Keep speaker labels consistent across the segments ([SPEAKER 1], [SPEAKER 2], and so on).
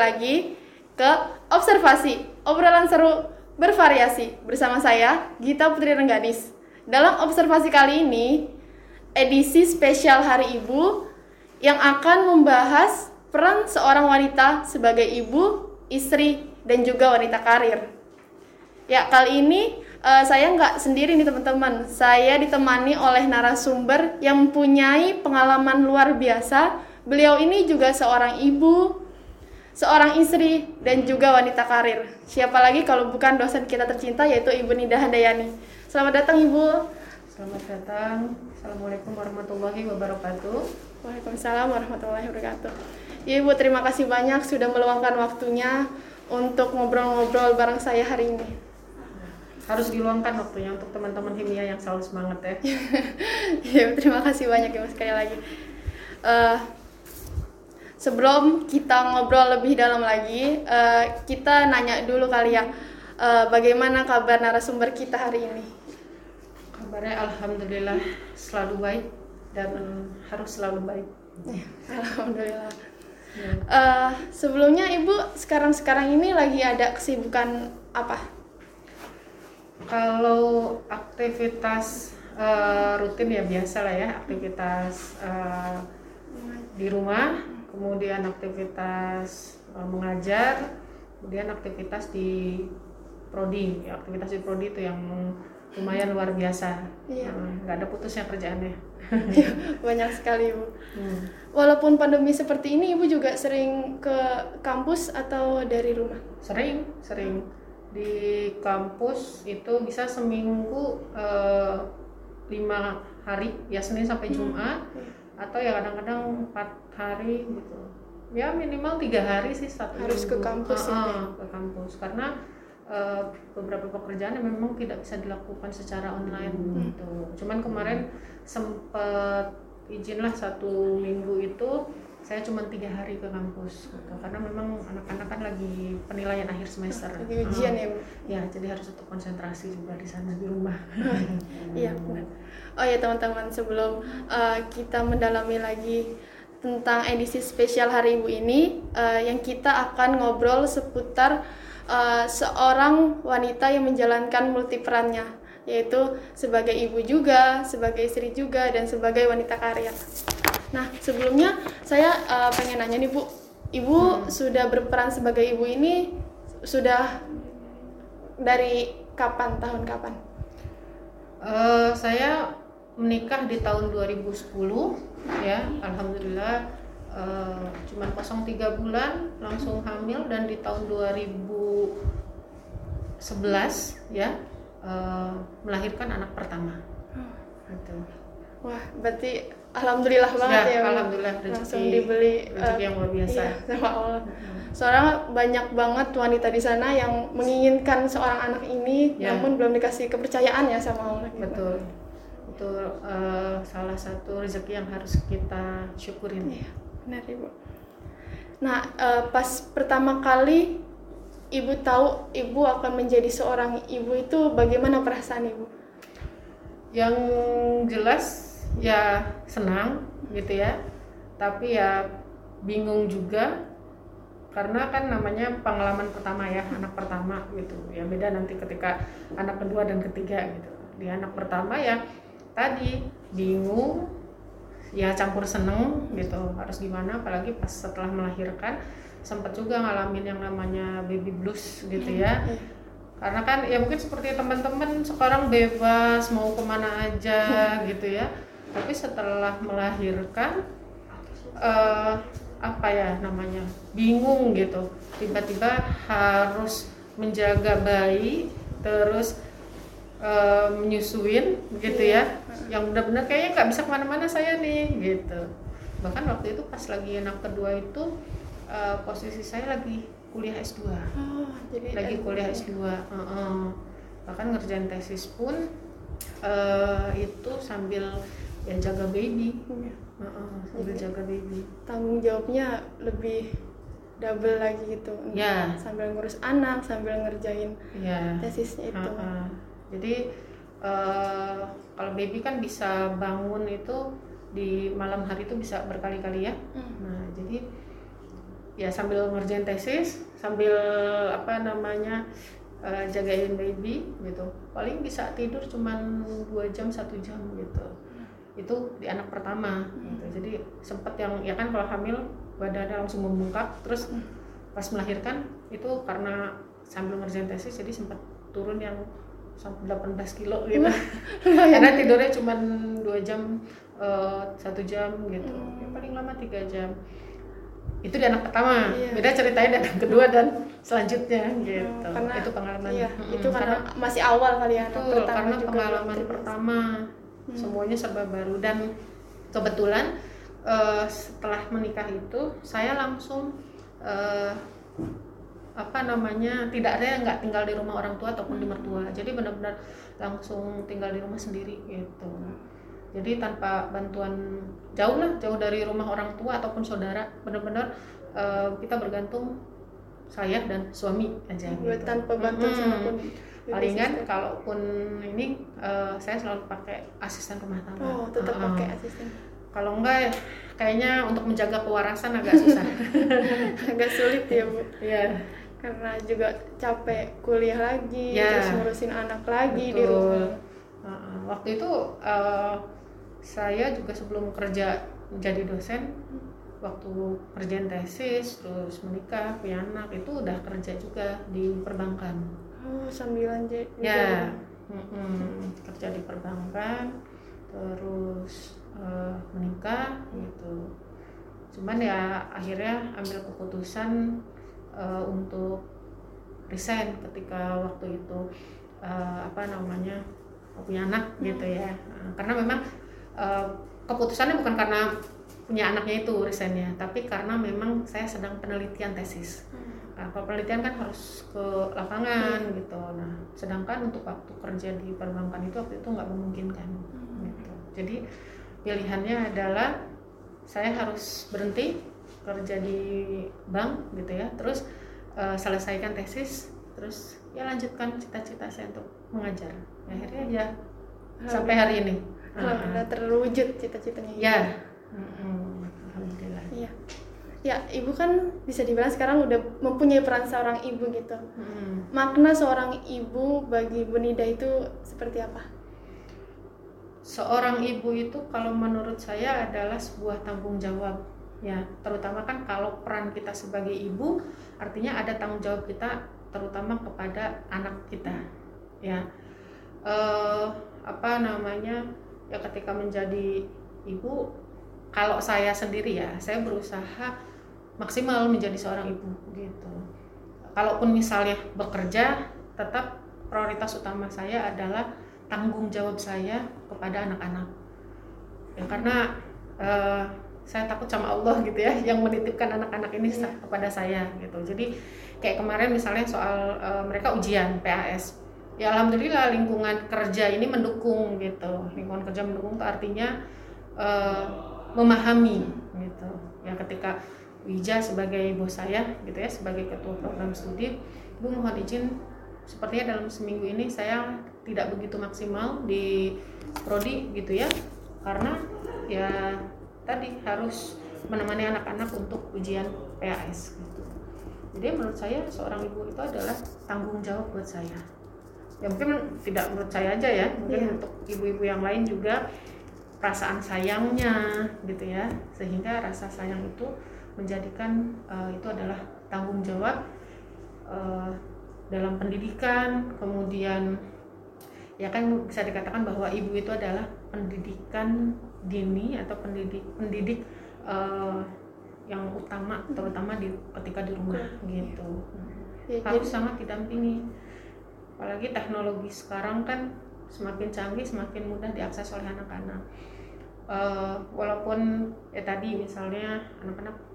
[SPEAKER 1] Lagi ke observasi, obrolan seru bervariasi bersama saya Gita Putri Rengganis. Dalam observasi kali ini, edisi spesial Hari Ibu yang akan membahas peran seorang wanita sebagai ibu, istri, dan juga wanita karir. Ya, kali ini uh, saya nggak sendiri nih teman-teman. Saya ditemani oleh narasumber yang mempunyai pengalaman luar biasa. Beliau ini juga seorang ibu, seorang istri, dan juga wanita karir. Siapa lagi kalau bukan dosen kita tercinta yaitu Ibu Nida Handayani. Selamat datang Ibu.
[SPEAKER 2] Selamat datang. Assalamualaikum warahmatullahi wabarakatuh.
[SPEAKER 1] Waalaikumsalam warahmatullahi wabarakatuh. Ya Ibu, terima kasih banyak sudah meluangkan waktunya untuk ngobrol-ngobrol bareng saya hari ini.
[SPEAKER 2] Harus diluangkan waktunya untuk teman-teman Himia yang selalu semangat ya.
[SPEAKER 1] ya, terima kasih banyak ya sekali lagi. Uh, sebelum kita ngobrol lebih dalam lagi, uh, kita nanya dulu kali ya, uh, bagaimana kabar narasumber kita hari ini?
[SPEAKER 2] Kabarnya alhamdulillah selalu baik dan harus selalu baik.
[SPEAKER 1] Ya, alhamdulillah. Ya. Uh, sebelumnya ibu sekarang-sekarang ini lagi ada kesibukan apa?
[SPEAKER 2] Kalau aktivitas uh, rutin ya biasa lah ya aktivitas uh, di rumah, kemudian aktivitas uh, mengajar, kemudian aktivitas di prodi. Ya, aktivitas di prodi itu yang lumayan luar biasa. Iya. Nggak ada putusnya kerjaannya.
[SPEAKER 1] Banyak sekali ibu. Hmm. Walaupun pandemi seperti ini, ibu juga sering ke kampus atau dari rumah?
[SPEAKER 2] Sering, sering. Di kampus itu bisa seminggu uh, lima hari, ya Senin sampai hmm. Jumat, hmm. Atau ya kadang-kadang empat hari gitu. Ya minimal tiga hari sih satu
[SPEAKER 1] harus minggu. ke kampus uh,
[SPEAKER 2] ya. ke kampus karena uh, beberapa pekerjaan yang memang tidak bisa dilakukan secara online hmm. gitu. Cuman kemarin sempat izinlah satu minggu itu saya cuma tiga hari ke kampus gitu. karena memang anak-anak kan lagi penilaian akhir semester
[SPEAKER 1] lagi ujian ya
[SPEAKER 2] ya jadi harus tetap konsentrasi juga di sana di rumah
[SPEAKER 1] iya oh ya teman-teman sebelum uh, kita mendalami lagi tentang edisi spesial hari ibu ini uh, yang kita akan ngobrol seputar uh, seorang wanita yang menjalankan multi perannya yaitu sebagai ibu juga, sebagai istri juga, dan sebagai wanita karir. Nah, sebelumnya saya uh, pengen nanya nih Bu, Ibu hmm. sudah berperan sebagai ibu ini sudah dari kapan, tahun kapan?
[SPEAKER 2] Uh, saya menikah di tahun 2010 ya, alhamdulillah uh, cuma kosong tiga bulan langsung hamil dan di tahun 2011 ya uh, melahirkan anak pertama. Hmm.
[SPEAKER 1] Gitu. Wah, berarti alhamdulillah banget ya.
[SPEAKER 2] ya alhamdulillah rezeki,
[SPEAKER 1] langsung dibeli
[SPEAKER 2] rezeki uh, yang luar biasa. Iya,
[SPEAKER 1] sama Allah. Soalnya banyak banget wanita di sana yang menginginkan seorang anak ini, ya. namun belum dikasih kepercayaan ya sama Allah.
[SPEAKER 2] Gitu. Betul, itu uh, salah satu rezeki yang harus kita syukurin.
[SPEAKER 1] Iya, benar ibu. Nah, uh, pas pertama kali ibu tahu ibu akan menjadi seorang ibu itu bagaimana perasaan ibu?
[SPEAKER 2] Yang jelas ya senang gitu ya, tapi ya bingung juga. Karena kan namanya pengalaman pertama ya anak pertama gitu. Ya beda nanti ketika anak kedua dan ketiga gitu. Di anak pertama ya tadi bingung ya campur seneng gitu. Harus gimana? Apalagi pas setelah melahirkan sempat juga ngalamin yang namanya baby blues gitu ya. Iya. karena kan ya mungkin seperti teman-teman sekarang bebas mau ke mana aja gitu ya tapi setelah melahirkan uh, apa ya namanya bingung gitu. Tiba-tiba harus menjaga bayi terus uh, menyusuin gitu ya. Iya. yang benar-benar kayaknya nggak bisa ke mana-mana saya nih gitu. Bahkan waktu itu pas lagi anak kedua itu uh, posisi saya lagi kuliah S2 oh, jadi lagi kuliah S2 uh -uh. bahkan ngerjain tesis pun uh, itu sambil ya jaga baby. Uh -uh, sambil jadi, jaga baby.
[SPEAKER 1] Tanggung jawabnya lebih double lagi gitu.
[SPEAKER 2] Ya
[SPEAKER 1] sambil ngurus anak sambil ngerjain
[SPEAKER 2] ya.
[SPEAKER 1] tesisnya itu. Uh -uh.
[SPEAKER 2] jadi uh, kalau baby kan bisa bangun itu di malam hari itu bisa berkali-kali ya. Hmm. nah jadi ya sambil ngerjain tesis sambil apa namanya uh, jagain baby gitu. Paling bisa tidur cuman dua jam satu jam gitu itu di anak pertama. Gitu. jadi sempet yang ya kan kalau hamil badannya langsung membengkak terus pas melahirkan itu karena sambil ngerjain tesis jadi sempat turun yang sampai 18 kilo gitu. Karena tidurnya cuma dua jam eh, satu jam gitu. Ya, paling lama tiga jam. Itu di anak pertama. Iya. beda ceritanya di anak kedua dan selanjutnya gitu.
[SPEAKER 1] karena,
[SPEAKER 2] itu pengalaman.
[SPEAKER 1] iya, hmm, itu karena, karena masih awal kali ya
[SPEAKER 2] itu karena juga. pengalaman pertama hmm. semuanya serba baru dan kebetulan uh, setelah menikah itu saya langsung uh, apa namanya tidak ada yang nggak tinggal di rumah orang tua ataupun di mertua jadi benar-benar langsung tinggal di rumah sendiri gitu jadi tanpa bantuan jauh lah jauh dari rumah orang tua ataupun saudara benar-benar uh, kita bergantung saya dan suami aja
[SPEAKER 1] gitu. tanpa bantuan hmm. siapa pun
[SPEAKER 2] palingan kalaupun ini uh, saya selalu pakai asisten rumah tangga.
[SPEAKER 1] Oh tetap uh, pakai asisten.
[SPEAKER 2] Kalau enggak kayaknya untuk menjaga kewarasan agak susah.
[SPEAKER 1] Agak sulit ya bu.
[SPEAKER 2] Ya
[SPEAKER 1] karena juga capek kuliah lagi ya. terus ngurusin anak lagi Betul. di rumah.
[SPEAKER 2] Uh, waktu itu uh, saya juga sebelum kerja menjadi dosen waktu kerjaan tesis terus menikah punya anak itu udah kerja juga di perbankan
[SPEAKER 1] oh sambilan jadi
[SPEAKER 2] ya. Mm -mm, kerja di perbankan terus uh, menikah gitu. Cuman ya akhirnya ambil keputusan uh, untuk resign ketika waktu itu uh, apa namanya punya anak hmm. gitu ya. Uh, karena memang uh, keputusannya bukan karena punya anaknya itu resignnya tapi karena memang saya sedang penelitian tesis. Hmm. Nah, kalau penelitian kan harus ke lapangan hmm. gitu. Nah sedangkan untuk waktu kerja di perbankan itu waktu itu nggak memungkinkan hmm. gitu. Jadi pilihannya adalah saya harus berhenti kerja di bank gitu ya terus uh, selesaikan tesis terus ya lanjutkan cita-cita saya untuk mengajar. Ya, akhirnya ya sampai hari ini.
[SPEAKER 1] Alhamdulillah uh, terwujud cita-citanya.
[SPEAKER 2] Ya.
[SPEAKER 1] Alhamdulillah iya ya ibu kan bisa dibilang sekarang udah mempunyai peran seorang ibu gitu. Hmm. makna seorang ibu bagi Bunida itu seperti apa?
[SPEAKER 2] Seorang ibu itu kalau menurut saya adalah sebuah tanggung jawab. Ya terutama kan kalau peran kita sebagai ibu artinya ada tanggung jawab kita terutama kepada anak kita. Ya eh, apa namanya? Ya ketika menjadi ibu kalau saya sendiri ya saya berusaha maksimal menjadi seorang ibu gitu. Kalaupun misalnya bekerja tetap prioritas utama saya adalah tanggung jawab saya kepada anak-anak. Ya karena uh, saya takut sama Allah gitu ya yang menitipkan anak-anak ini yeah. kepada saya gitu. Jadi kayak kemarin misalnya soal uh, mereka ujian PAS ya alhamdulillah lingkungan kerja ini mendukung gitu. Lingkungan kerja mendukung itu artinya uh, memahami gitu. Ya ketika Wija sebagai bos saya gitu ya sebagai ketua program studi ibu mohon izin sepertinya dalam seminggu ini saya tidak begitu maksimal di prodi gitu ya karena ya tadi harus menemani anak-anak untuk ujian PAS gitu. Jadi menurut saya seorang ibu itu adalah tanggung jawab buat saya. Ya mungkin tidak menurut saya aja ya, mungkin yeah. untuk ibu-ibu yang lain juga perasaan sayangnya gitu ya, sehingga rasa sayang itu menjadikan uh, itu adalah tanggung jawab uh, dalam pendidikan, kemudian ya kan bisa dikatakan bahwa ibu itu adalah pendidikan dini atau pendidik pendidik uh, yang utama terutama di ketika di rumah gitu. Ya, harus jadi... sangat didampingi. Apalagi teknologi sekarang kan semakin canggih semakin mudah diakses oleh anak-anak. Uh, walaupun ya tadi misalnya anak-anak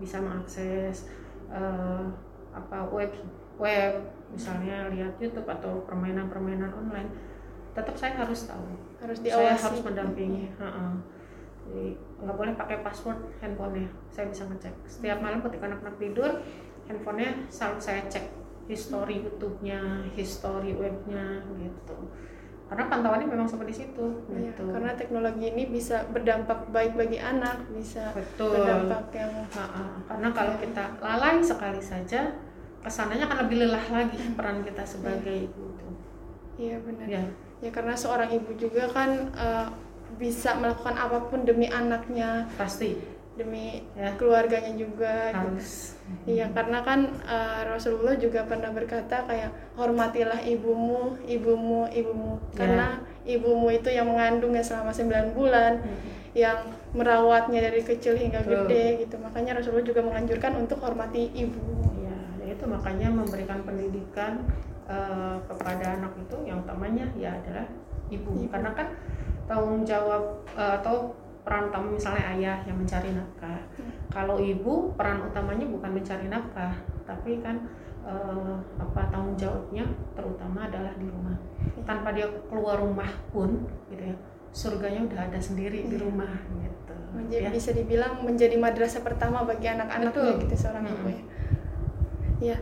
[SPEAKER 2] bisa mengakses uh, apa web web misalnya lihat YouTube atau permainan-permainan online tetap saya harus tahu.
[SPEAKER 1] Harus diawasi
[SPEAKER 2] saya harus mendampingi. Ha -ha. jadi nggak boleh pakai password handphonenya. Saya bisa ngecek. Setiap malam ketika anak-anak tidur handphonenya selalu saya cek. History YouTube-nya history webnya gitu karena pantauannya memang seperti situ
[SPEAKER 1] iya, gitu. karena teknologi ini bisa berdampak baik bagi anak bisa Betul. berdampak yang
[SPEAKER 2] ha -ha. karena kalau kita lalai sekali saja ke sananya akan lebih lelah lagi peran kita sebagai ibu itu
[SPEAKER 1] Iya benar.
[SPEAKER 2] ya
[SPEAKER 1] Ya karena seorang ibu juga kan eh, bisa melakukan apa pun demi anaknya,
[SPEAKER 2] pasti
[SPEAKER 1] demi
[SPEAKER 2] ya
[SPEAKER 1] keluarganya juga. gitu.
[SPEAKER 2] harus
[SPEAKER 1] Iya karena kan eh, Rasulullah juga pernah berkata kayak hormatilah ibumu, ibumu, ibumu.
[SPEAKER 2] Ya.
[SPEAKER 1] Karena ibumu itu yang mengandungnya selama 9 bulan, yang merawatnya dari kecil hingga
[SPEAKER 2] Betul.
[SPEAKER 1] gede gitu. Makanya Rasulullah juga menganjurkan untuk hormati ibu.
[SPEAKER 2] ya itu makanya memberikan pendidikan eh, kepada anak itu yang utamanya ya adalah ibu,
[SPEAKER 1] Ibu.
[SPEAKER 2] karena kan tanggung jawab eh, atau peran utama misalnya ayah yang mencari nafkah
[SPEAKER 1] Hmm.
[SPEAKER 2] kalau ibu peran utamanya bukan mencari nafkah tapi kan eh, apa tanggung jawabnya terutama adalah di rumah tanpa dia keluar rumah pun gitu ya surganya udah ada sendiri di
[SPEAKER 1] Iya.
[SPEAKER 2] rumah gitu
[SPEAKER 1] Menjadi,
[SPEAKER 2] ya
[SPEAKER 1] bisa dibilang menjadi madrasah pertama bagi anak-anaknya gitu seorang ibu
[SPEAKER 2] Mm-mm.
[SPEAKER 1] ya. Iya.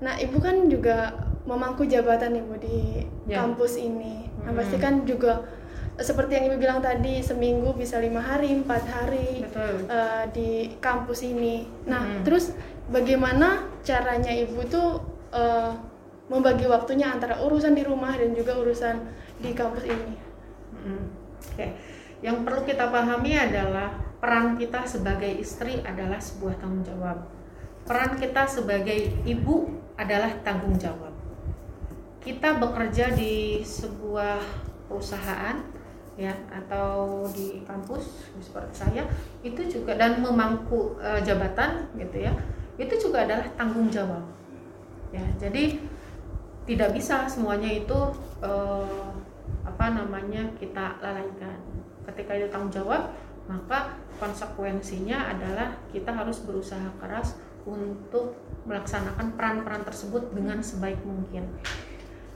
[SPEAKER 1] Nah, ibu kan juga memangku jabatan ibu di
[SPEAKER 2] Ya.
[SPEAKER 1] kampus ini. Nah,
[SPEAKER 2] Mm-mm.
[SPEAKER 1] pasti kan juga seperti yang ibu bilang tadi seminggu bisa lima hari, empat hari
[SPEAKER 2] betul
[SPEAKER 1] eh, di kampus ini. Nah,
[SPEAKER 2] Mm-mm.
[SPEAKER 1] terus bagaimana caranya ibu tuh eh, membagi waktunya antara urusan di rumah dan juga urusan di kampus ini?
[SPEAKER 2] Mm. Oke, yang perlu kita pahami adalah peran kita sebagai istri adalah sebuah tanggung jawab. Peran kita sebagai ibu adalah tanggung jawab. Kita bekerja di sebuah perusahaan ya atau di kampus seperti saya itu juga dan memangku eh, jabatan gitu ya itu juga adalah tanggung jawab. Ya jadi tidak bisa semuanya itu eh, apa namanya kita lalaikan. Ketika itu tanggung jawab maka konsekuensinya adalah kita harus berusaha keras untuk melaksanakan peran-peran tersebut dengan sebaik mungkin.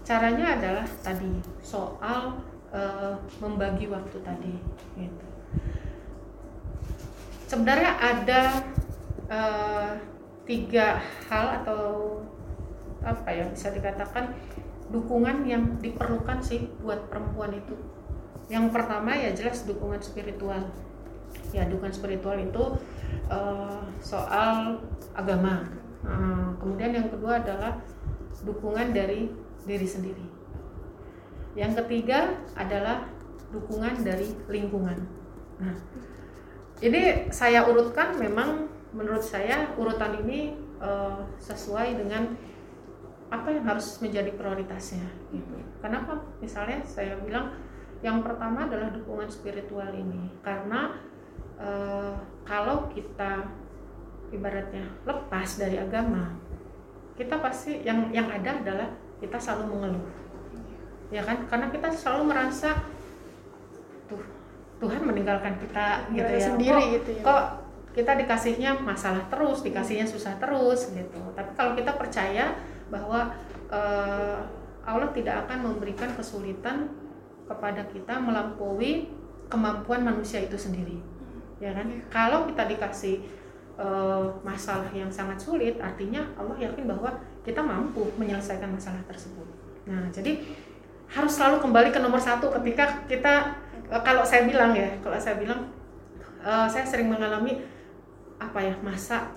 [SPEAKER 2] Caranya adalah tadi soal eh, membagi waktu tadi gitu. Sebenarnya ada eh, tiga hal atau apa ya bisa dikatakan dukungan yang diperlukan sih buat perempuan itu. Yang pertama ya jelas dukungan spiritual. Ya dukungan spiritual itu eh, soal agama. Nah, kemudian yang kedua adalah dukungan dari diri sendiri yang ketiga adalah dukungan dari lingkungan nah ini saya urutkan memang menurut saya urutan ini eh, sesuai dengan apa yang harus menjadi prioritasnya gitu. Kenapa? Misalnya saya bilang yang pertama adalah dukungan spiritual ini karena eh, kalau kita ibaratnya lepas dari agama kita pasti yang yang ada adalah kita selalu mengeluh ya kan? Karena kita selalu merasa tuh Tuhan meninggalkan kita gitu ya.
[SPEAKER 1] sendiri
[SPEAKER 2] kok,
[SPEAKER 1] gitu ya.
[SPEAKER 2] kok kita dikasihnya masalah terus dikasihnya susah terus gitu. Tapi kalau kita percaya bahwa eh, Allah tidak akan memberikan kesulitan kepada kita melampaui kemampuan manusia itu sendiri. Ya kan? Kalau kita dikasih eh, masalah yang sangat sulit artinya Allah yakin bahwa kita mampu menyelesaikan masalah tersebut. Nah jadi harus selalu kembali ke nomor satu ketika kita eh, kalau saya bilang ya kalau saya bilang eh, saya sering mengalami apa ya masa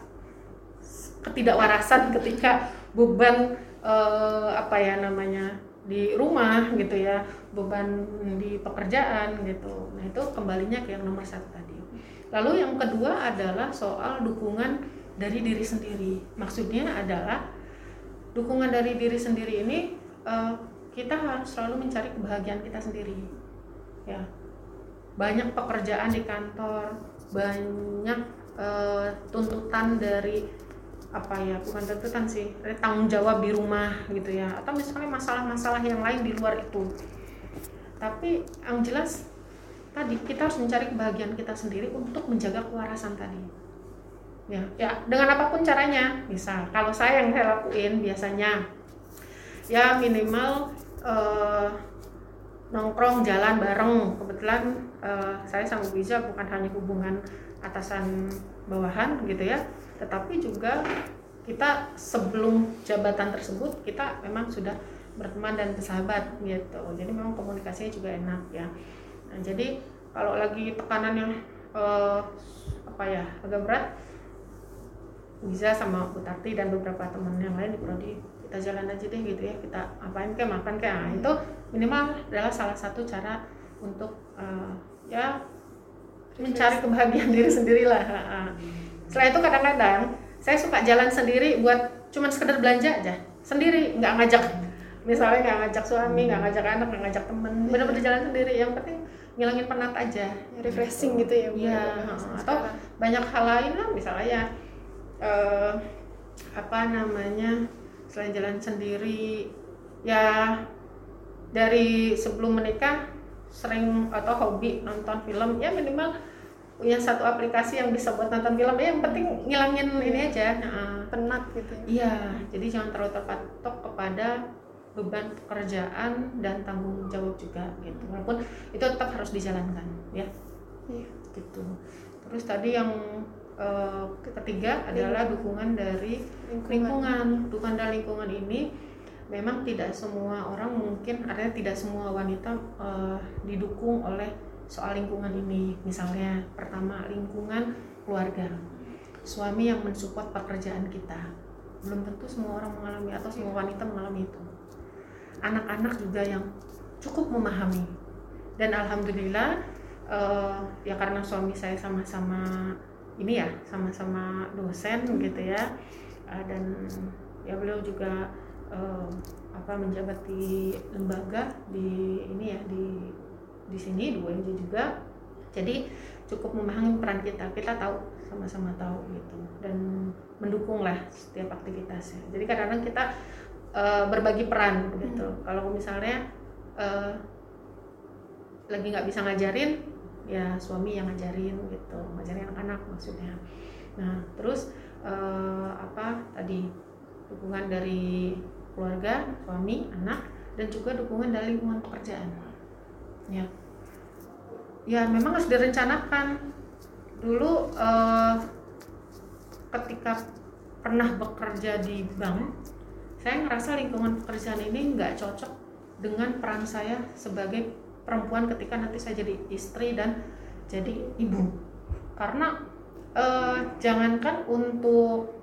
[SPEAKER 2] ketidakwarasan ketika beban eh, apa ya namanya di rumah gitu ya beban di pekerjaan gitu. Nah itu kembalinya ke yang nomor satu tadi. Lalu yang kedua adalah soal dukungan dari diri sendiri. Maksudnya adalah dukungan dari diri sendiri ini eh, kita harus selalu mencari kebahagiaan kita sendiri. Ya. Banyak pekerjaan di kantor banyak eh, tuntutan dari apa ya bukan tuntutan sih tanggung jawab di rumah gitu ya atau misalnya masalah-masalah yang lain di luar itu. Tapi yang jelas tadi kita harus mencari kebahagiaan kita sendiri untuk menjaga kewarasan tadi. Ya ya dengan apa pun caranya. Misal kalau saya yang saya lakuin biasanya ya minimal eh, nongkrong jalan bareng. Kebetulan eh, saya sama Biza bukan hanya hubungan atasan bawahan gitu ya. Tetapi juga kita sebelum jabatan tersebut kita memang sudah berteman dan bersahabat gitu. Jadi memang komunikasinya juga enak ya. Nah, jadi kalau lagi tekanan yang eh, apa ya agak berat bisa sama Bu Tati dan beberapa teman yang lain di prodi kita jalan aja deh gitu ya kita apain kayak makan kayak nah, itu minimal adalah salah satu cara untuk uh, ya mencari kebahagiaan diri sendiri lah setelah itu kadang-kadang saya suka jalan sendiri buat cuman sekedar belanja aja sendiri nggak ngajak. Misalnya nggak ngajak suami nggak ngajak anak nggak ngajak temen bener-bener jalan sendiri. Yang penting ngilangin penat aja.
[SPEAKER 1] Refreshing gitu ya
[SPEAKER 2] Iya, atau banyak hal lain lah misalnya ya uh, apa namanya selain jalan sendiri. Ya dari sebelum menikah sering atau hobi nonton film. Ya minimal punya satu aplikasi yang bisa buat nonton film. Ya yang penting ngilangin ini aja.
[SPEAKER 1] Nah, penat gitu ya.
[SPEAKER 2] iya jadi jangan terlalu terpatok kepada beban pekerjaan dan tanggung jawab juga gitu. Walaupun itu tetap harus dijalankan ya. Iya. gitu. Terus tadi yang uh, ketiga adalah dukungan dari lingkungan. lingkungan. Dukungan dari lingkungan ini memang tidak semua orang mungkin artinya tidak semua wanita uh, didukung oleh soal lingkungan ini. Misalnya pertama lingkungan keluarga. Suami yang mensupport pekerjaan kita. Belum tentu semua orang mengalami atau semua wanita mengalami itu. Anak-anak juga yang cukup memahami. Dan alhamdulillah uh, ya karena suami saya sama-sama ini ya sama-sama dosen gitu ya. Uh, dan ya beliau juga uh, apa menjabat di lembaga di ini ya di di sini dua ini juga. Jadi cukup memahami peran kita kita tahu sama-sama tahu gitu. Dan mendukung lah setiap aktivitasnya. Jadi kadang-kadang kita uh, berbagi peran gitu. Hmm. kalau misalnya uh, lagi nggak bisa ngajarin ya suami yang ngajarin gitu ngajarin anak-anak maksudnya. Nah terus uh, apa tadi dukungan dari keluarga suami anak dan juga dukungan dari lingkungan pekerjaan. Ya. Ya memang harus direncanakan. Dulu uh, ketika pernah bekerja di bank saya ngerasa lingkungan pekerjaan ini nggak cocok dengan peran saya sebagai perempuan ketika nanti saya jadi istri dan jadi ibu karena eh, jangankan untuk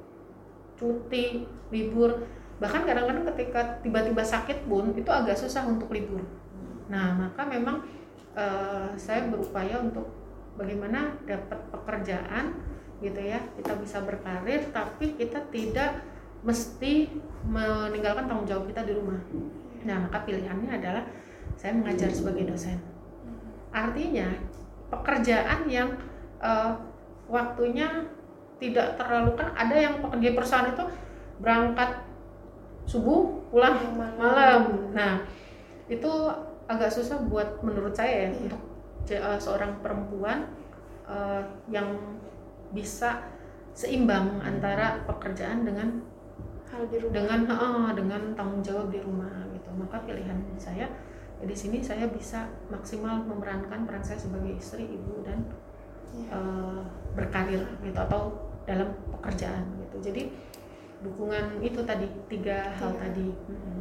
[SPEAKER 2] cuti libur bahkan kadang-kadang ketika tiba-tiba sakit pun itu agak susah untuk libur nah maka memang eh, saya berupaya untuk bagaimana dapat pekerjaan gitu ya kita bisa berkarir tapi kita tidak mesti meninggalkan tanggung jawab kita di rumah. Nah, maka pilihannya adalah saya mengajar sebagai dosen. Artinya pekerjaan yang uh, waktunya tidak terlalu kan ada yang pekerja perusahaan itu berangkat subuh pulang malam. Nah, itu agak susah buat menurut saya ya iya. untuk uh, seorang perempuan uh, yang bisa seimbang antara pekerjaan dengan
[SPEAKER 1] hal di rumah
[SPEAKER 2] dengan uh, dengan tanggung jawab di rumah gitu maka pilihan saya ya di sini saya bisa maksimal memerankan peran saya sebagai istri ibu dan ya. uh, berkarir gitu atau dalam pekerjaan gitu jadi dukungan itu tadi tiga hal ya. tadi hmm.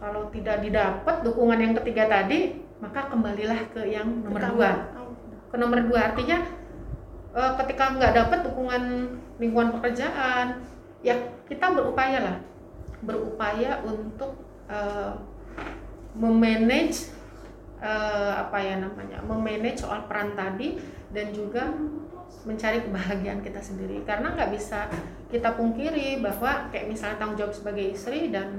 [SPEAKER 2] kalau tidak didapat dukungan yang ketiga tadi maka kembalilah ke yang nomor Pertama. dua oh. ke nomor dua artinya uh, ketika nggak dapat dukungan lingkungan pekerjaan ya kita berupaya lah berupaya untuk uh, memanage uh, apa ya namanya memanage soal peran tadi dan juga mencari kebahagiaan kita sendiri. Karena nggak bisa kita pungkiri bahwa kayak misalnya tanggung jawab sebagai istri dan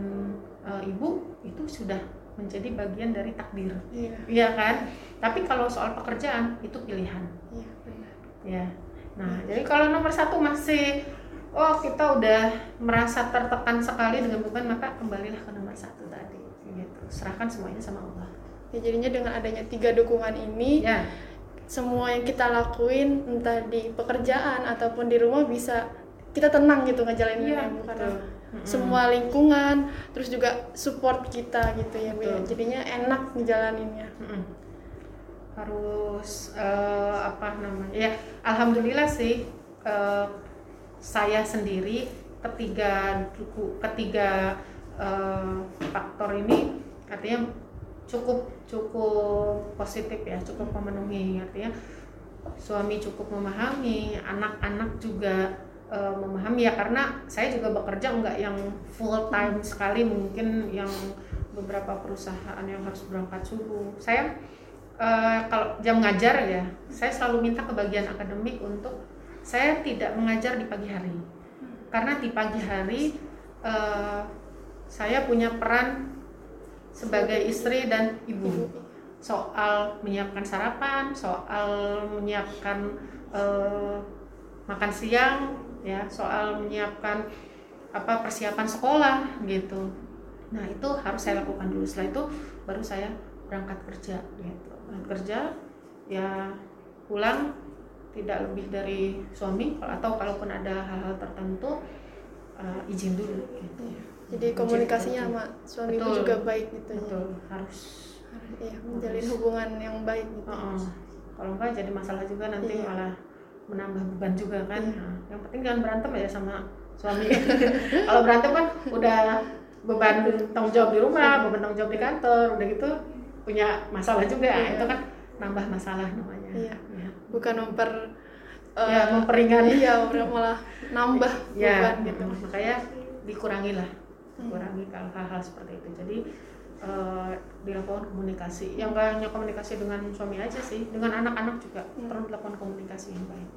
[SPEAKER 2] uh, ibu itu sudah menjadi bagian dari takdir. Iya. Ya kan? Tapi kalau soal pekerjaan itu pilihan. Iya benar. Ya nah jadi kalau nomor satu masih oh kita udah merasa tertekan sekali dengan beban maka kembalilah ke nomor satu tadi gitu serahkan semuanya sama Allah
[SPEAKER 1] ya jadinya dengan adanya tiga dukungan ini ya semua yang kita lakuin entah di pekerjaan ataupun di rumah bisa kita tenang gitu ngejalanin ya, karena mm-hmm. semua lingkungan terus juga support kita gitu ya bu ya. jadinya enak ngejalaninnya mm-hmm.
[SPEAKER 2] harus uh, apa namanya ya alhamdulillah sih uh, saya sendiri ketiga ketiga uh, faktor ini artinya cukup cukup positif ya cukup memenuhi artinya suami cukup memahami anak-anak juga uh, memahami ya karena saya juga bekerja nggak yang full time sekali mungkin yang beberapa perusahaan yang harus berangkat subuh. Saya uh, kalau jam ngajar ya saya selalu minta ke bagian akademik untuk saya tidak mengajar di pagi hari. Karena di pagi hari uh, saya punya peran sebagai istri dan ibu. Soal menyiapkan sarapan soal menyiapkan uh, makan siang ya soal menyiapkan apa persiapan sekolah gitu. Nah itu harus saya lakukan dulu. Setelah itu baru saya berangkat kerja gitu. Berangkat kerja ya pulang tidak lebih dari suami. Atau kalaupun ada hal-hal tertentu uh, izin dulu gitu ya
[SPEAKER 1] jadi komunikasinya sama suami betul, juga baik gitu
[SPEAKER 2] betul ya. harus
[SPEAKER 1] ya menjalin harus. hubungan yang baik gitu
[SPEAKER 2] uh -uh. kalau enggak jadi masalah juga nanti iya. malah menambah beban juga kan iya. nah, yang penting jangan berantem ya sama suami kalau berantem kan udah beban tanggung jawab di rumah beban tanggung jawab di kantor udah gitu punya masalah juga iya. itu kan nambah masalah namanya
[SPEAKER 1] iya. ya. bukan memper
[SPEAKER 2] uh, ya memperingan
[SPEAKER 1] iya malah nambah
[SPEAKER 2] ya, beban gitu makanya dikurangi lah kurangi hal-hal seperti itu jadi uh, dilakukan komunikasi yang gak hanya komunikasi dengan suami aja sih dengan anak-anak juga hmm. perlu dilakukan komunikasi yang baik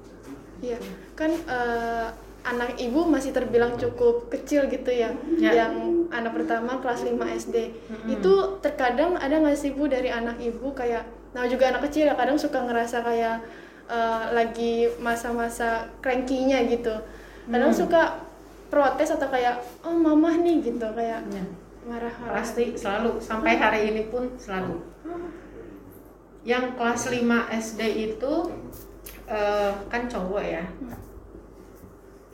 [SPEAKER 1] iya kan uh, anak ibu masih terbilang cukup kecil gitu ya, ya. yang anak pertama kelas 5 SD hmm. itu terkadang ada nggak sih bu dari anak ibu kayak nah juga anak kecil ya kadang suka ngerasa kayak uh, lagi masa-masa cranky-nya gitu kadang hmm. suka protes atau kayak oh mama nih gitu kayak ya marah-marah.
[SPEAKER 2] Pasti selalu sampai hari ini pun selalu. Yang kelas 5 SD itu uh, kan cowok ya.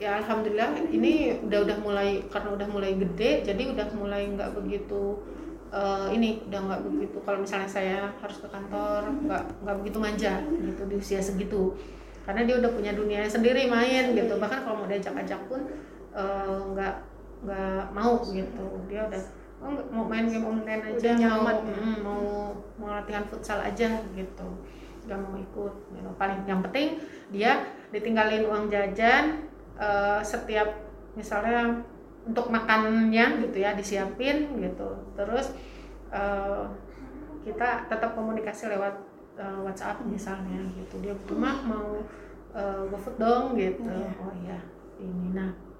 [SPEAKER 2] Ya alhamdulillah ini udah udah mulai karena udah mulai gede jadi udah mulai nggak begitu uh, ini udah nggak begitu kalau misalnya saya harus ke kantor nggak nggak begitu manja gitu di usia segitu. Karena dia udah punya dunia sendiri main gitu. Bahkan kalau mau diajak-ajak pun nggak uh, nggak mau gitu. Dia udah oh, mau main game online aja Udah nyaman. mau, mm, mau mau latihan futsal aja gitu. Nggak mau ikut gitu. paling yang penting dia ditinggalin uang jajan uh, setiap misalnya untuk makannya gitu ya disiapin gitu. Terus uh, kita tetap komunikasi lewat uh, WhatsApp misalnya gitu. Dia butuh mah mau uh, GoFood dong gitu. Oh, oh iya. Ini. Nah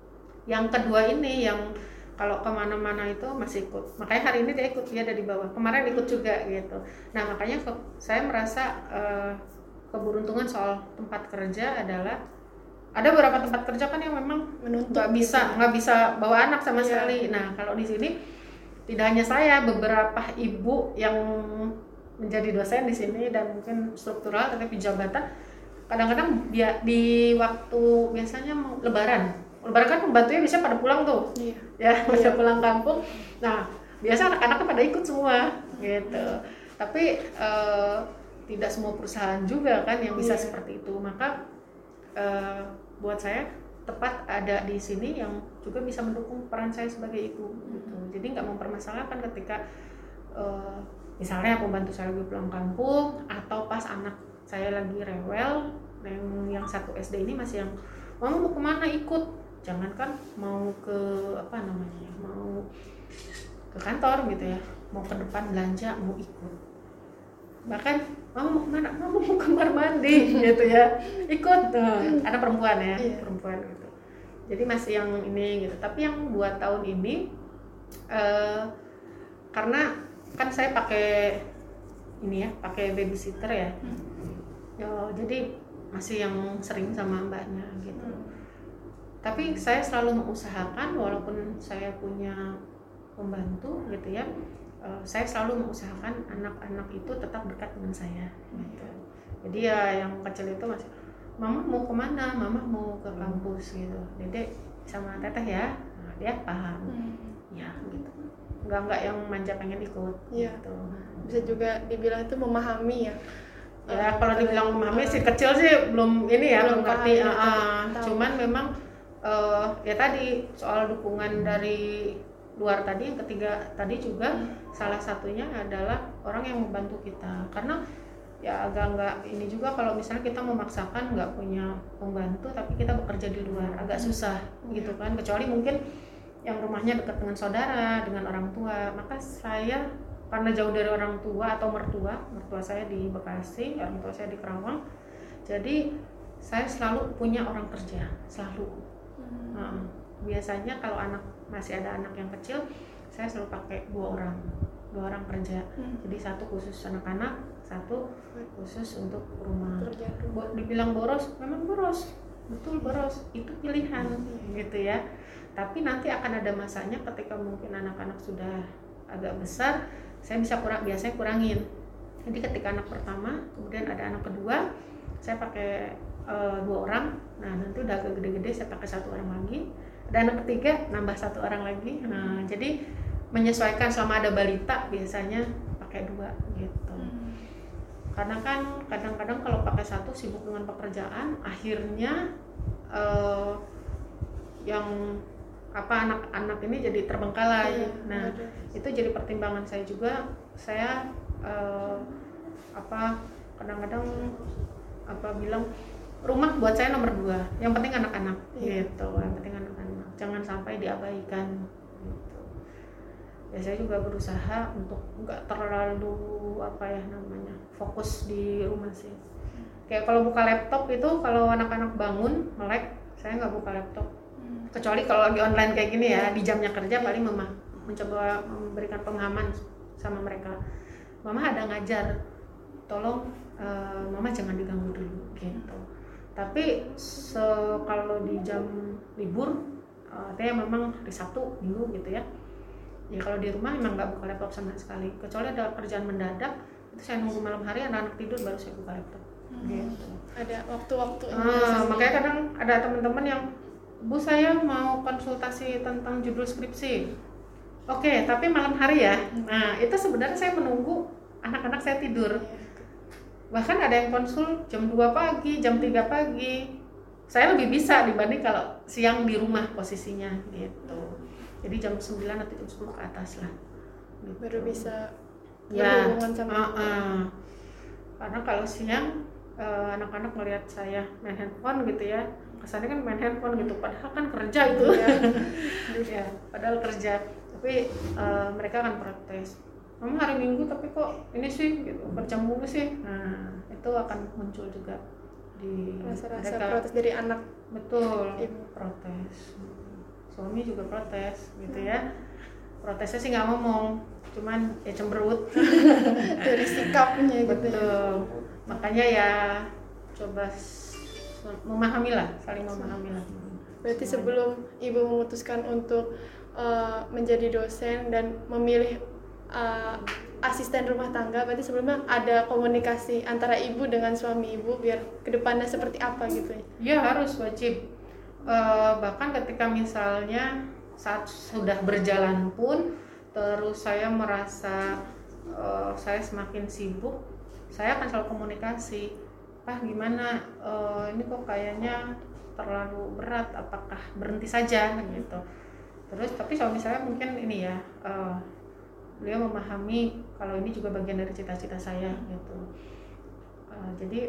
[SPEAKER 2] yang kedua ini yang kalau ke mana-mana itu masih ikut. Makanya hari ini dia ikut dia ada di bawah. Kemarin ikut juga gitu. Nah makanya ke, saya merasa uh, keberuntungan soal tempat kerja adalah ada beberapa tempat kerja kan yang memang nggak bisa gitu. nggak bisa bawa anak sama yeah. sekali. Nah kalau di sini tidak hanya saya beberapa ibu yang menjadi dosen di sini dan mungkin struktural tapi jabatan. Kadang-kadang dia di waktu biasanya mau lebaran lebaran kan pembantunya bisa pada pulang tuh. Iya. ya pada iya. pulang kampung. Nah biasa anak-anaknya pada ikut semua gitu. Tapi uh, tidak semua perusahaan juga kan yang bisa iya. seperti itu. Maka uh, buat saya tepat ada di sini yang juga bisa mendukung peran saya sebagai ibu gitu. Jadi nggak mempermasalahkan ketika uh, misalnya pembantu saya lagi pulang kampung atau pas anak saya lagi rewel yang yang satu SD ini masih yang mama mau ke mana? Ikut jangankan mau ke apa namanya mau ke kantor gitu ya. Mau ke depan belanja mau ikut. Bahkan mama mau ke mana? Mama mau kamar mandi gitu ya. Ikut. Tuh ada perempuan ya iya. perempuan gitu. Jadi masih yang ini gitu. Tapi yang buat tahun ini uh, karena kan saya pakai ini ya pakai babysitter ya. Hmm. Yo, jadi masih yang sering sama mbaknya gitu tapi saya selalu mengusahakan walaupun saya punya pembantu gitu ya uh, saya selalu mengusahakan anak-anak itu tetap dekat dengan saya. Gitu. jadi ya yang kecil itu masih mama mau ke mana? Mama mau ke kampus gitu. Dedek sama teteh ya nah, dia paham. Hmm. ya gitu. Nggak nggak yang manja pengen ikut
[SPEAKER 1] ya. gitu. Bisa juga dibilang itu memahami ya.
[SPEAKER 2] Ya kalau dibilang memahami sih kecil sih belum ini ya belum ngerti uh, uh, cuman memang uh, ya tadi soal dukungan dari luar tadi yang ketiga tadi juga hmm. salah satunya adalah orang yang membantu kita. Karena ya agak nggak ini juga kalau misalnya kita memaksakan nggak punya pembantu tapi kita bekerja di luar agak susah gitu kan. Kecuali mungkin yang rumahnya dekat dengan saudara dengan orang tua. Maka saya karena jauh dari orang tua atau mertua mertua saya di Bekasi orang tua saya di Kerawang jadi saya selalu punya orang kerja selalu Biasanya kalau anak masih ada anak yang kecil saya selalu pakai dua orang. Dua orang kerja.
[SPEAKER 1] Hmm.
[SPEAKER 2] jadi satu khusus anak-anak satu khusus untuk rumah.
[SPEAKER 1] Kerja
[SPEAKER 2] Bo- dibilang boros memang boros. Betul boros. Itu pilihan gitu ya. Tapi nanti akan ada masanya ketika mungkin anak-anak sudah agak besar saya bisa kurang biasanya kurangin. Jadi ketika anak pertama kemudian ada anak kedua saya pakai eh, dua orang nah nanti udah agak gede-gede saya pakai satu orang lagi. Ada anak ketiga nambah satu orang lagi. Nah jadi menyesuaikan selama ada balita biasanya pakai dua gitu.
[SPEAKER 1] Hmm.
[SPEAKER 2] karena kan kadang-kadang kalau pakai satu sibuk dengan pekerjaan akhirnya eh, yang apa anak-anak ini jadi terbengkalai.
[SPEAKER 1] Iya,
[SPEAKER 2] nah
[SPEAKER 1] ada.
[SPEAKER 2] itu jadi pertimbangan saya juga. Saya eh, apa kadang-kadang apa bilang rumah buat saya nomor dua. Yang penting anak-anak.
[SPEAKER 1] Iya.
[SPEAKER 2] gitu yang penting anak-anak. Jangan sampai diabaikan. Gitu. Ya saya juga berusaha untuk nggak terlalu apa ya namanya fokus di rumah sih. Kayak kalau buka laptop itu kalau anak-anak bangun melek saya nggak buka laptop.
[SPEAKER 1] Hmm.
[SPEAKER 2] kecuali kalau lagi online kayak gini ya di jamnya kerja paling mama mencoba memberikan pemahaman sama mereka. Mama ada ngajar tolong eh, mama jangan diganggu dulu gitu tapi se- kalau di jam libur eh, artinya memang hari Sabtu Minggu gitu ya. Ya kalau di rumah emang nggak buka laptop sama sekali. Kecuali ada kerjaan mendadak itu saya nunggu malam hari anak-anak tidur baru saya buka laptop. Gitu.
[SPEAKER 1] Ada waktu-waktu
[SPEAKER 2] Ah, makanya kadang ada teman-teman yang Bu saya mau konsultasi tentang judul skripsi. Oke, tapi malam hari ya. Nah, itu sebenarnya saya menunggu anak-anak saya tidur. Bahkan ada yang konsul jam 2 pagi, jam 3 pagi. Saya lebih bisa dibanding kalau siang di rumah posisinya gitu. Jadi jam 9 atau jam 10 ke atas lah. Gitu.
[SPEAKER 1] baru bisa
[SPEAKER 2] ya
[SPEAKER 1] berhubungan sama
[SPEAKER 2] uh, uh. karena kalau siang eh, anak-anak melihat saya main handphone gitu ya kesannya kan main handphone gitu padahal kan kerja itu
[SPEAKER 1] Iya.
[SPEAKER 2] ya padahal kerja tapi eh, mereka akan protes mama hari minggu tapi kok ini sih gitu kerja mulu sih. Nah itu akan muncul juga di
[SPEAKER 1] rasa-rasa
[SPEAKER 2] mereka.
[SPEAKER 1] protes dari anak
[SPEAKER 2] betul.
[SPEAKER 1] Ibu.
[SPEAKER 2] protes. Suami juga protes gitu ya. Protesnya sih nggak ngomong cuman ya cemberut.
[SPEAKER 1] Dari sikapnya gitu ya.
[SPEAKER 2] betul. Makanya ya coba memahami lah saling memahami lah.
[SPEAKER 1] Berarti sebelum ibu memutuskan untuk uh, menjadi dosen dan memilih uh, asisten rumah tangga, berarti sebelumnya ada komunikasi antara ibu dengan suami ibu biar ke depannya seperti apa gitu ya?
[SPEAKER 2] ya harus wajib. Eh, bahkan ketika misalnya saat sudah berjalan pun terus saya merasa eh, saya semakin sibuk saya akan selalu komunikasi. Pak gimana? Eh, ini kok kayaknya terlalu berat apakah berhenti saja? Gitu. Terus tapi suami saya mungkin ini ya eh, beliau memahami kalau ini juga bagian dari cita-cita saya gitu Eh, jadi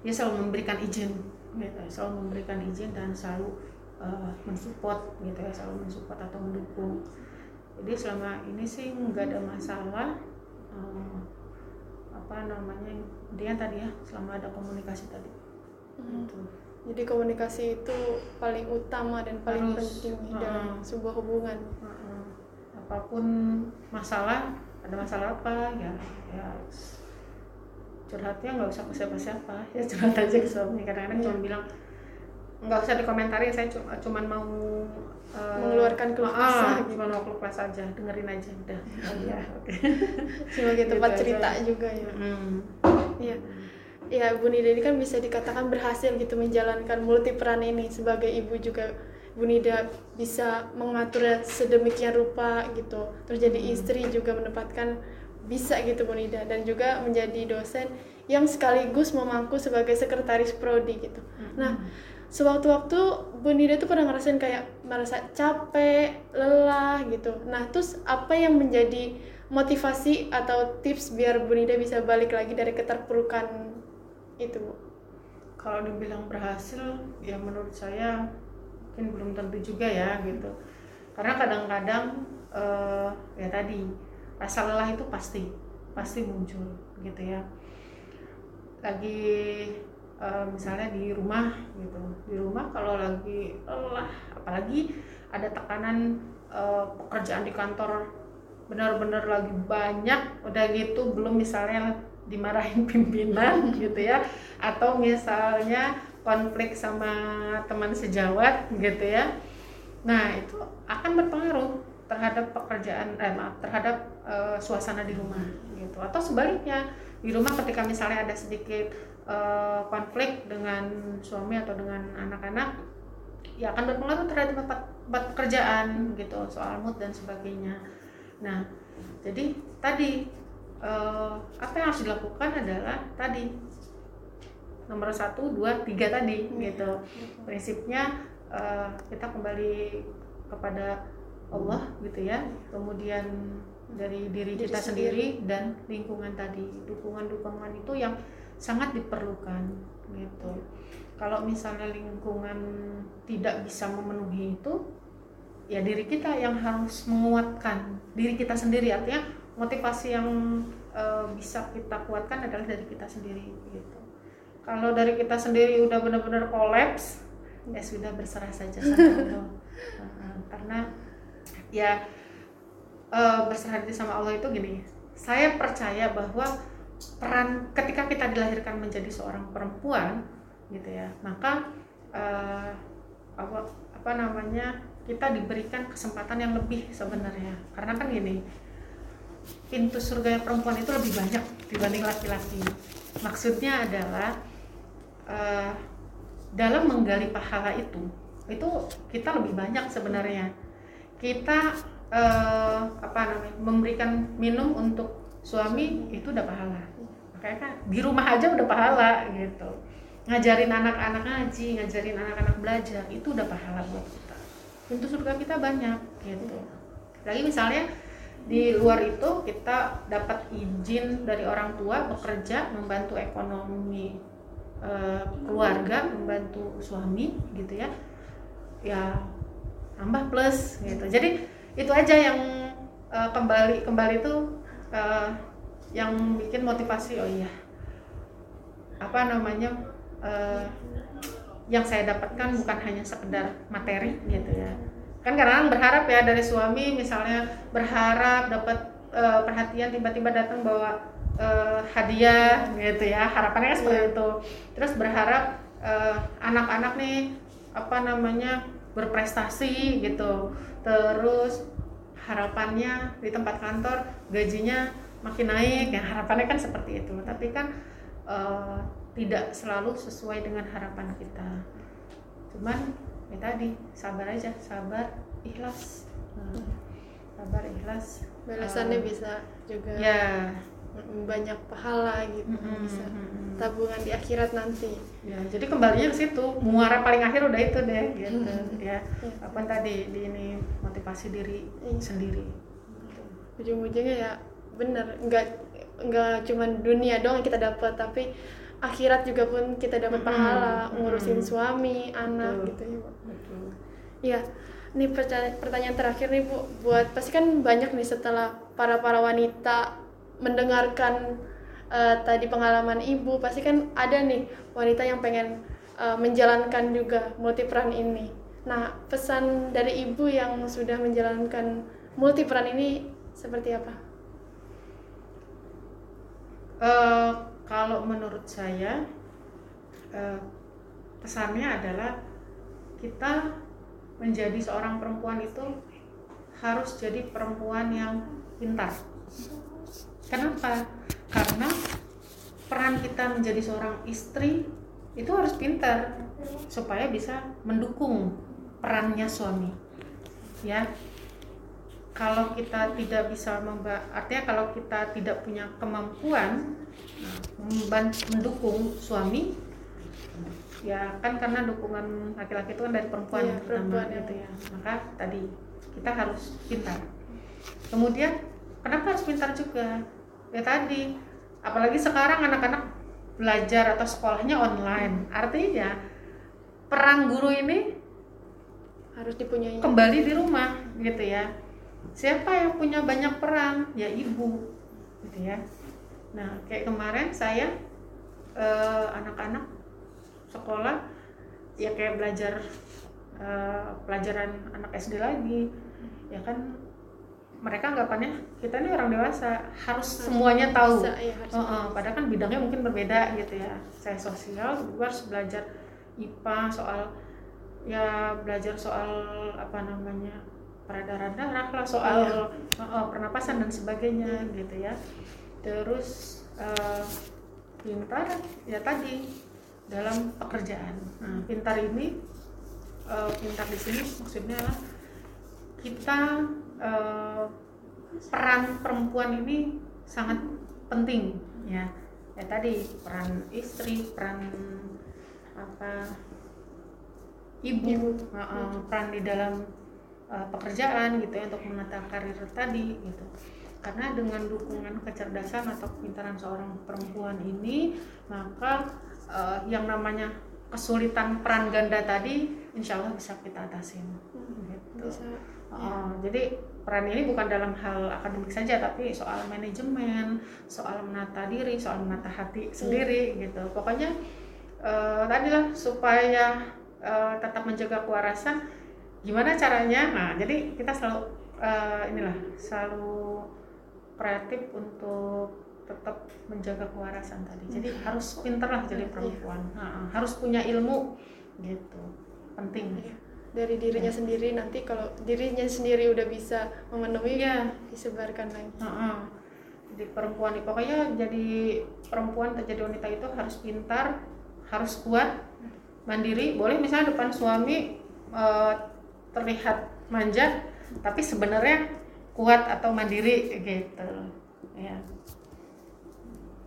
[SPEAKER 2] dia selalu memberikan izin gitu selalu memberikan izin dan selalu eh, mensupport gitu ya selalu mensupport atau mendukung jadi selama ini sih nggak ada masalah eh, apa namanya dia tadi ya selama ada komunikasi tadi gitu.
[SPEAKER 1] Jadi komunikasi itu paling utama dan paling
[SPEAKER 2] Harus,
[SPEAKER 1] penting dalam
[SPEAKER 2] uh-uh.
[SPEAKER 1] sebuah hubungan.
[SPEAKER 2] Heeh. Apa pun masalah ada masalah apa ya ya curhatnya nggak usah ke siapa-siapa ya curhat aja ke suami kadang-kadang
[SPEAKER 1] Iya.
[SPEAKER 2] cuma bilang nggak usah dikomentarin saya cuma cuman mau eh,
[SPEAKER 1] Mengeluarkan keluh
[SPEAKER 2] ah,
[SPEAKER 1] kesah gitu.
[SPEAKER 2] cuma mau keluh kesah aja dengerin aja udah oh, iya oke
[SPEAKER 1] Sebagai tempat
[SPEAKER 2] Gitu aja.
[SPEAKER 1] cerita juga ya.
[SPEAKER 2] Hmm.
[SPEAKER 1] Iya. Ya, Bu Nida ini kan bisa dikatakan berhasil gitu menjalankan multi peran ini sebagai ibu juga Bu Nida bisa mengaturnya sedemikian rupa gitu. Terus jadi istri juga menempatkan bisa gitu Bu Nida dan juga menjadi dosen yang sekaligus memangku sebagai sekretaris prodi gitu. Nah, sewaktu-waktu Bu Nida tuh pernah ngerasain kayak merasa capek, lelah gitu. Nah, terus apa yang menjadi motivasi atau tips biar Bu Nida bisa balik lagi dari keterpurukan itu Bu?
[SPEAKER 2] Kalau dibilang berhasil, ya menurut saya mungkin belum tentu juga ya gitu. Karena kadang-kadang uh, ya tadi rasa lelah itu pasti pasti muncul gitu ya. Lagi uh, misalnya di rumah gitu, di rumah kalau lagi lelah, apalagi ada tekanan uh, pekerjaan di kantor benar-benar lagi banyak udah gitu belum misalnya dimarahin pimpinan gitu ya atau misalnya konflik sama teman sejawat gitu ya. Nah itu akan berpengaruh terhadap pekerjaan eh maaf terhadap uh, suasana di rumah gitu. Atau sebaliknya di rumah ketika misalnya ada sedikit uh, konflik dengan suami atau dengan anak-anak ya akan berpengaruh terhadap tempat, tempat pekerjaan gitu soal mood dan sebagainya. Nah jadi tadi uh, apa yang harus dilakukan adalah tadi nomor satu dua tiga tadi hmm. gitu. prinsipnya uh, kita kembali kepada Allah gitu ya. Kemudian dari diri, diri kita sendiri, sendiri dan lingkungan tadi. Dukungan-dukungan itu yang sangat diperlukan gitu. Kalau misalnya lingkungan tidak bisa memenuhi itu ya diri kita yang harus menguatkan diri kita sendiri. Artinya motivasi yang e, bisa kita kuatkan adalah dari kita sendiri gitu kalau dari kita sendiri udah benar-benar kolaps ya sudah berserah saja sama Allah. Karena ya e, berserah diri sama Allah itu gini saya percaya bahwa peran ketika kita dilahirkan menjadi seorang perempuan gitu ya maka uh, apa apa namanya kita diberikan kesempatan yang lebih sebenarnya. Karena kan gini pintu surga perempuan itu lebih banyak dibanding laki-laki. Maksudnya adalah uh, dalam menggali pahala itu itu kita lebih banyak sebenarnya kita uh, apa namanya memberikan minum untuk suami itu udah pahala makanya kan di rumah aja udah pahala gitu ngajarin anak-anak ngaji, ngajarin anak-anak belajar itu udah pahala buat kita. Pintu surga kita banyak gitu. Lagi misalnya di luar itu kita dapat izin dari orang tua bekerja membantu ekonomi e, keluarga, membantu suami gitu ya. Ya tambah plus gitu. Jadi itu aja yang e, kembali kembali itu e, yang bikin motivasi oh iya apa namanya uh, yang saya dapatkan bukan hanya sekedar materi gitu ya kan karena berharap ya dari suami misalnya berharap dapat uh, perhatian tiba-tiba datang bawa uh, hadiah gitu ya harapannya kan seperti iya. itu. Terus berharap anak-anak uh, nih apa namanya berprestasi gitu. Terus harapannya di tempat kantor gajinya makin naik. Ya harapannya kan seperti itu. Tapi kan uh, tidak selalu sesuai dengan harapan kita. Cuman ya tadi sabar aja. Sabar ikhlas. Hmm. sabar ikhlas.
[SPEAKER 1] Balasannya uh, bisa juga.
[SPEAKER 2] ya
[SPEAKER 1] banyak pahala gitu mm-hmm. bisa tabungan di akhirat nanti.
[SPEAKER 2] Ya jadi kembalinya ke situ. Muara paling akhir udah itu deh gitu. Ya, ya apa tadi di ini motivasi diri ya. sendiri.
[SPEAKER 1] Ujung-ujungnya ya bener nggak nggak cuma dunia doang yang kita dapat tapi akhirat juga pun kita dapat pahala hmm. ngurusin suami anak Betul. gitu ya bu. Iya ini pertanyaan terakhir nih bu. Buat pasti kan banyak nih setelah para para wanita mendengarkan uh, tadi pengalaman ibu pasti kan ada nih wanita yang pengen uh, menjalankan juga multi peran ini nah pesan dari ibu yang sudah menjalankan multi peran ini seperti apa
[SPEAKER 2] uh, kalau menurut saya eh, pesannya adalah kita menjadi seorang perempuan itu harus jadi perempuan yang pintar. Kenapa? Karena peran kita menjadi seorang istri itu harus pintar supaya bisa mendukung perannya suami. Ya, kalau kita tidak bisa memba artinya kalau kita tidak punya kemampuan mendukung suami ya kan karena dukungan laki-laki itu kan dari perempuan
[SPEAKER 1] ya, perempuan
[SPEAKER 2] gitu ya. maka tadi kita harus pintar. Kemudian kenapa harus pintar juga ya tadi. Apalagi sekarang anak-anak belajar atau sekolahnya online. Artinya peran guru ini
[SPEAKER 1] harus dipunyai.
[SPEAKER 2] kembali di rumah gitu ya. Siapa yang punya banyak peran? Ya ibu gitu ya. Nah kayak kemarin saya eh, anak-anak sekolah ya kayak belajar eh, pelajaran anak SD lagi. Ya kan mereka anggapannya kita ini orang dewasa harus semuanya tahu
[SPEAKER 1] bisa, ya, harus
[SPEAKER 2] Oh, oh, padahal kan bidangnya mungkin berbeda gitu ya. Saya sosial, gue harus belajar IPA soal ya belajar soal apa namanya peredaran darah lah, soal
[SPEAKER 1] Iya.
[SPEAKER 2] oh, oh, pernapasan dan sebagainya gitu ya. Terus eh, pintar ya tadi dalam pekerjaan. Nah, pintar ini eh, pintar di sini maksudnya kita eh, peran perempuan ini sangat penting ya. Ya tadi peran istri peran apa ibu uh, uh, peran di dalam uh, pekerjaan gitu ya untuk menata karir tadi gitu. Karena dengan dukungan kecerdasan atau kepintaran seorang perempuan ini maka uh, yang namanya kesulitan peran ganda tadi insya Allah bisa kita atasin gitu.
[SPEAKER 1] bisa
[SPEAKER 2] Oh, jadi peran ini bukan dalam hal akademik saja, tapi soal manajemen, soal menata diri, soal menata hati sendiri gitu. Pokoknya eh, tadilah supaya eh, tetap menjaga kewarasan, gimana caranya? Nah, jadi kita selalu eh, inilah selalu kreatif untuk tetap menjaga kewarasan tadi. Jadi harus pinter lah jadi perempuan, Nah, harus punya ilmu gitu, penting.
[SPEAKER 1] Iya. Dari dirinya sendiri nanti kalau dirinya sendiri udah bisa memenuhi
[SPEAKER 2] Iya.
[SPEAKER 1] disebarkan lagi
[SPEAKER 2] Heeh. Jadi perempuan pokoknya jadi perempuan atau jadi wanita itu harus pintar, harus kuat, mandiri. Boleh misalnya depan suami eh, terlihat manja, tapi sebenarnya kuat atau mandiri gitu. Ya.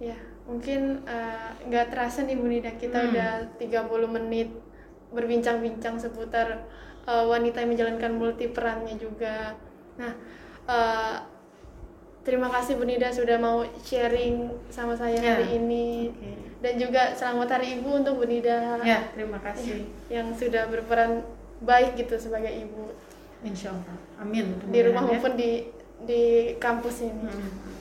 [SPEAKER 1] ya mungkin eh, nggak terasa nih Bu Nida kita
[SPEAKER 2] Hmm.
[SPEAKER 1] udah 30 menit berbincang-bincang seputar eh, wanita yang menjalankan multi perannya juga nah eh, terima kasih Bu Nida sudah mau sharing sama saya
[SPEAKER 2] Ya.
[SPEAKER 1] hari ini
[SPEAKER 2] Oke.
[SPEAKER 1] dan juga selamat hari ibu untuk Bu Nida
[SPEAKER 2] Ya, terima kasih.
[SPEAKER 1] yang sudah berperan baik gitu sebagai ibu
[SPEAKER 2] Insya Allah. Amin.
[SPEAKER 1] di rumah
[SPEAKER 2] ya.
[SPEAKER 1] maupun di di kampus ini.
[SPEAKER 2] Hmm.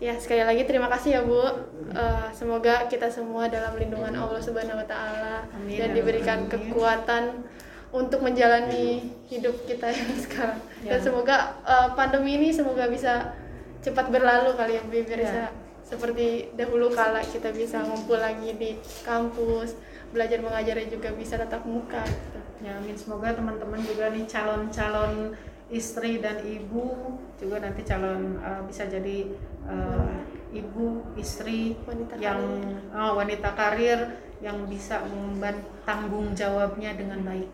[SPEAKER 1] Ya sekali lagi terima kasih ya Bu. Eh, semoga kita semua dalam lindungan Allah Subhanahu Wa Taala dan diberikan kekuatan untuk menjalani hidup kita yang sekarang. Dan
[SPEAKER 2] Ya.
[SPEAKER 1] semoga eh, pandemi ini semoga bisa cepat berlalu kali ya Bu, biar
[SPEAKER 2] Ya.
[SPEAKER 1] bisa seperti dahulu kala kita bisa ngumpul lagi di kampus belajar mengajarnya juga bisa tatap muka. Gitu.
[SPEAKER 2] Ya, amin. Semoga teman-teman juga nih calon-calon istri dan ibu juga nanti calon uh, bisa jadi uh, ibu, istri
[SPEAKER 1] Wanita
[SPEAKER 2] yang
[SPEAKER 1] karir.
[SPEAKER 2] oh, wanita karir yang bisa mengemban tanggung jawabnya dengan baik,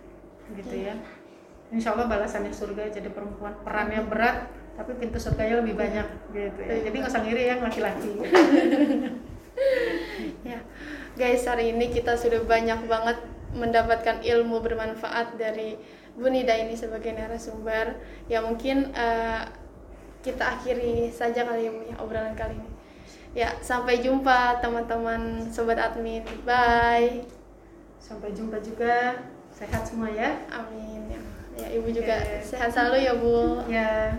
[SPEAKER 2] gitu ya. Insya Allah balasannya surga jadi perempuan perannya berat tapi pintu surganya lebih banyak gitu ya. Jadi nggak usah ngiri yang laki-laki.
[SPEAKER 1] Ya, guys, hari ini kita sudah banyak banget mendapatkan ilmu bermanfaat dari Bu Nida ini sebagai narasumber. Ya mungkin eh, kita akhiri saja kali ya Bu ya obrolan kali ini. Ya, sampai jumpa teman-teman sobat admin. Bye.
[SPEAKER 2] Sampai jumpa juga. Sehat semua ya.
[SPEAKER 1] Amin. Ya, ya Ibu juga
[SPEAKER 2] Oke.
[SPEAKER 1] sehat selalu ya Bu.
[SPEAKER 2] Ya.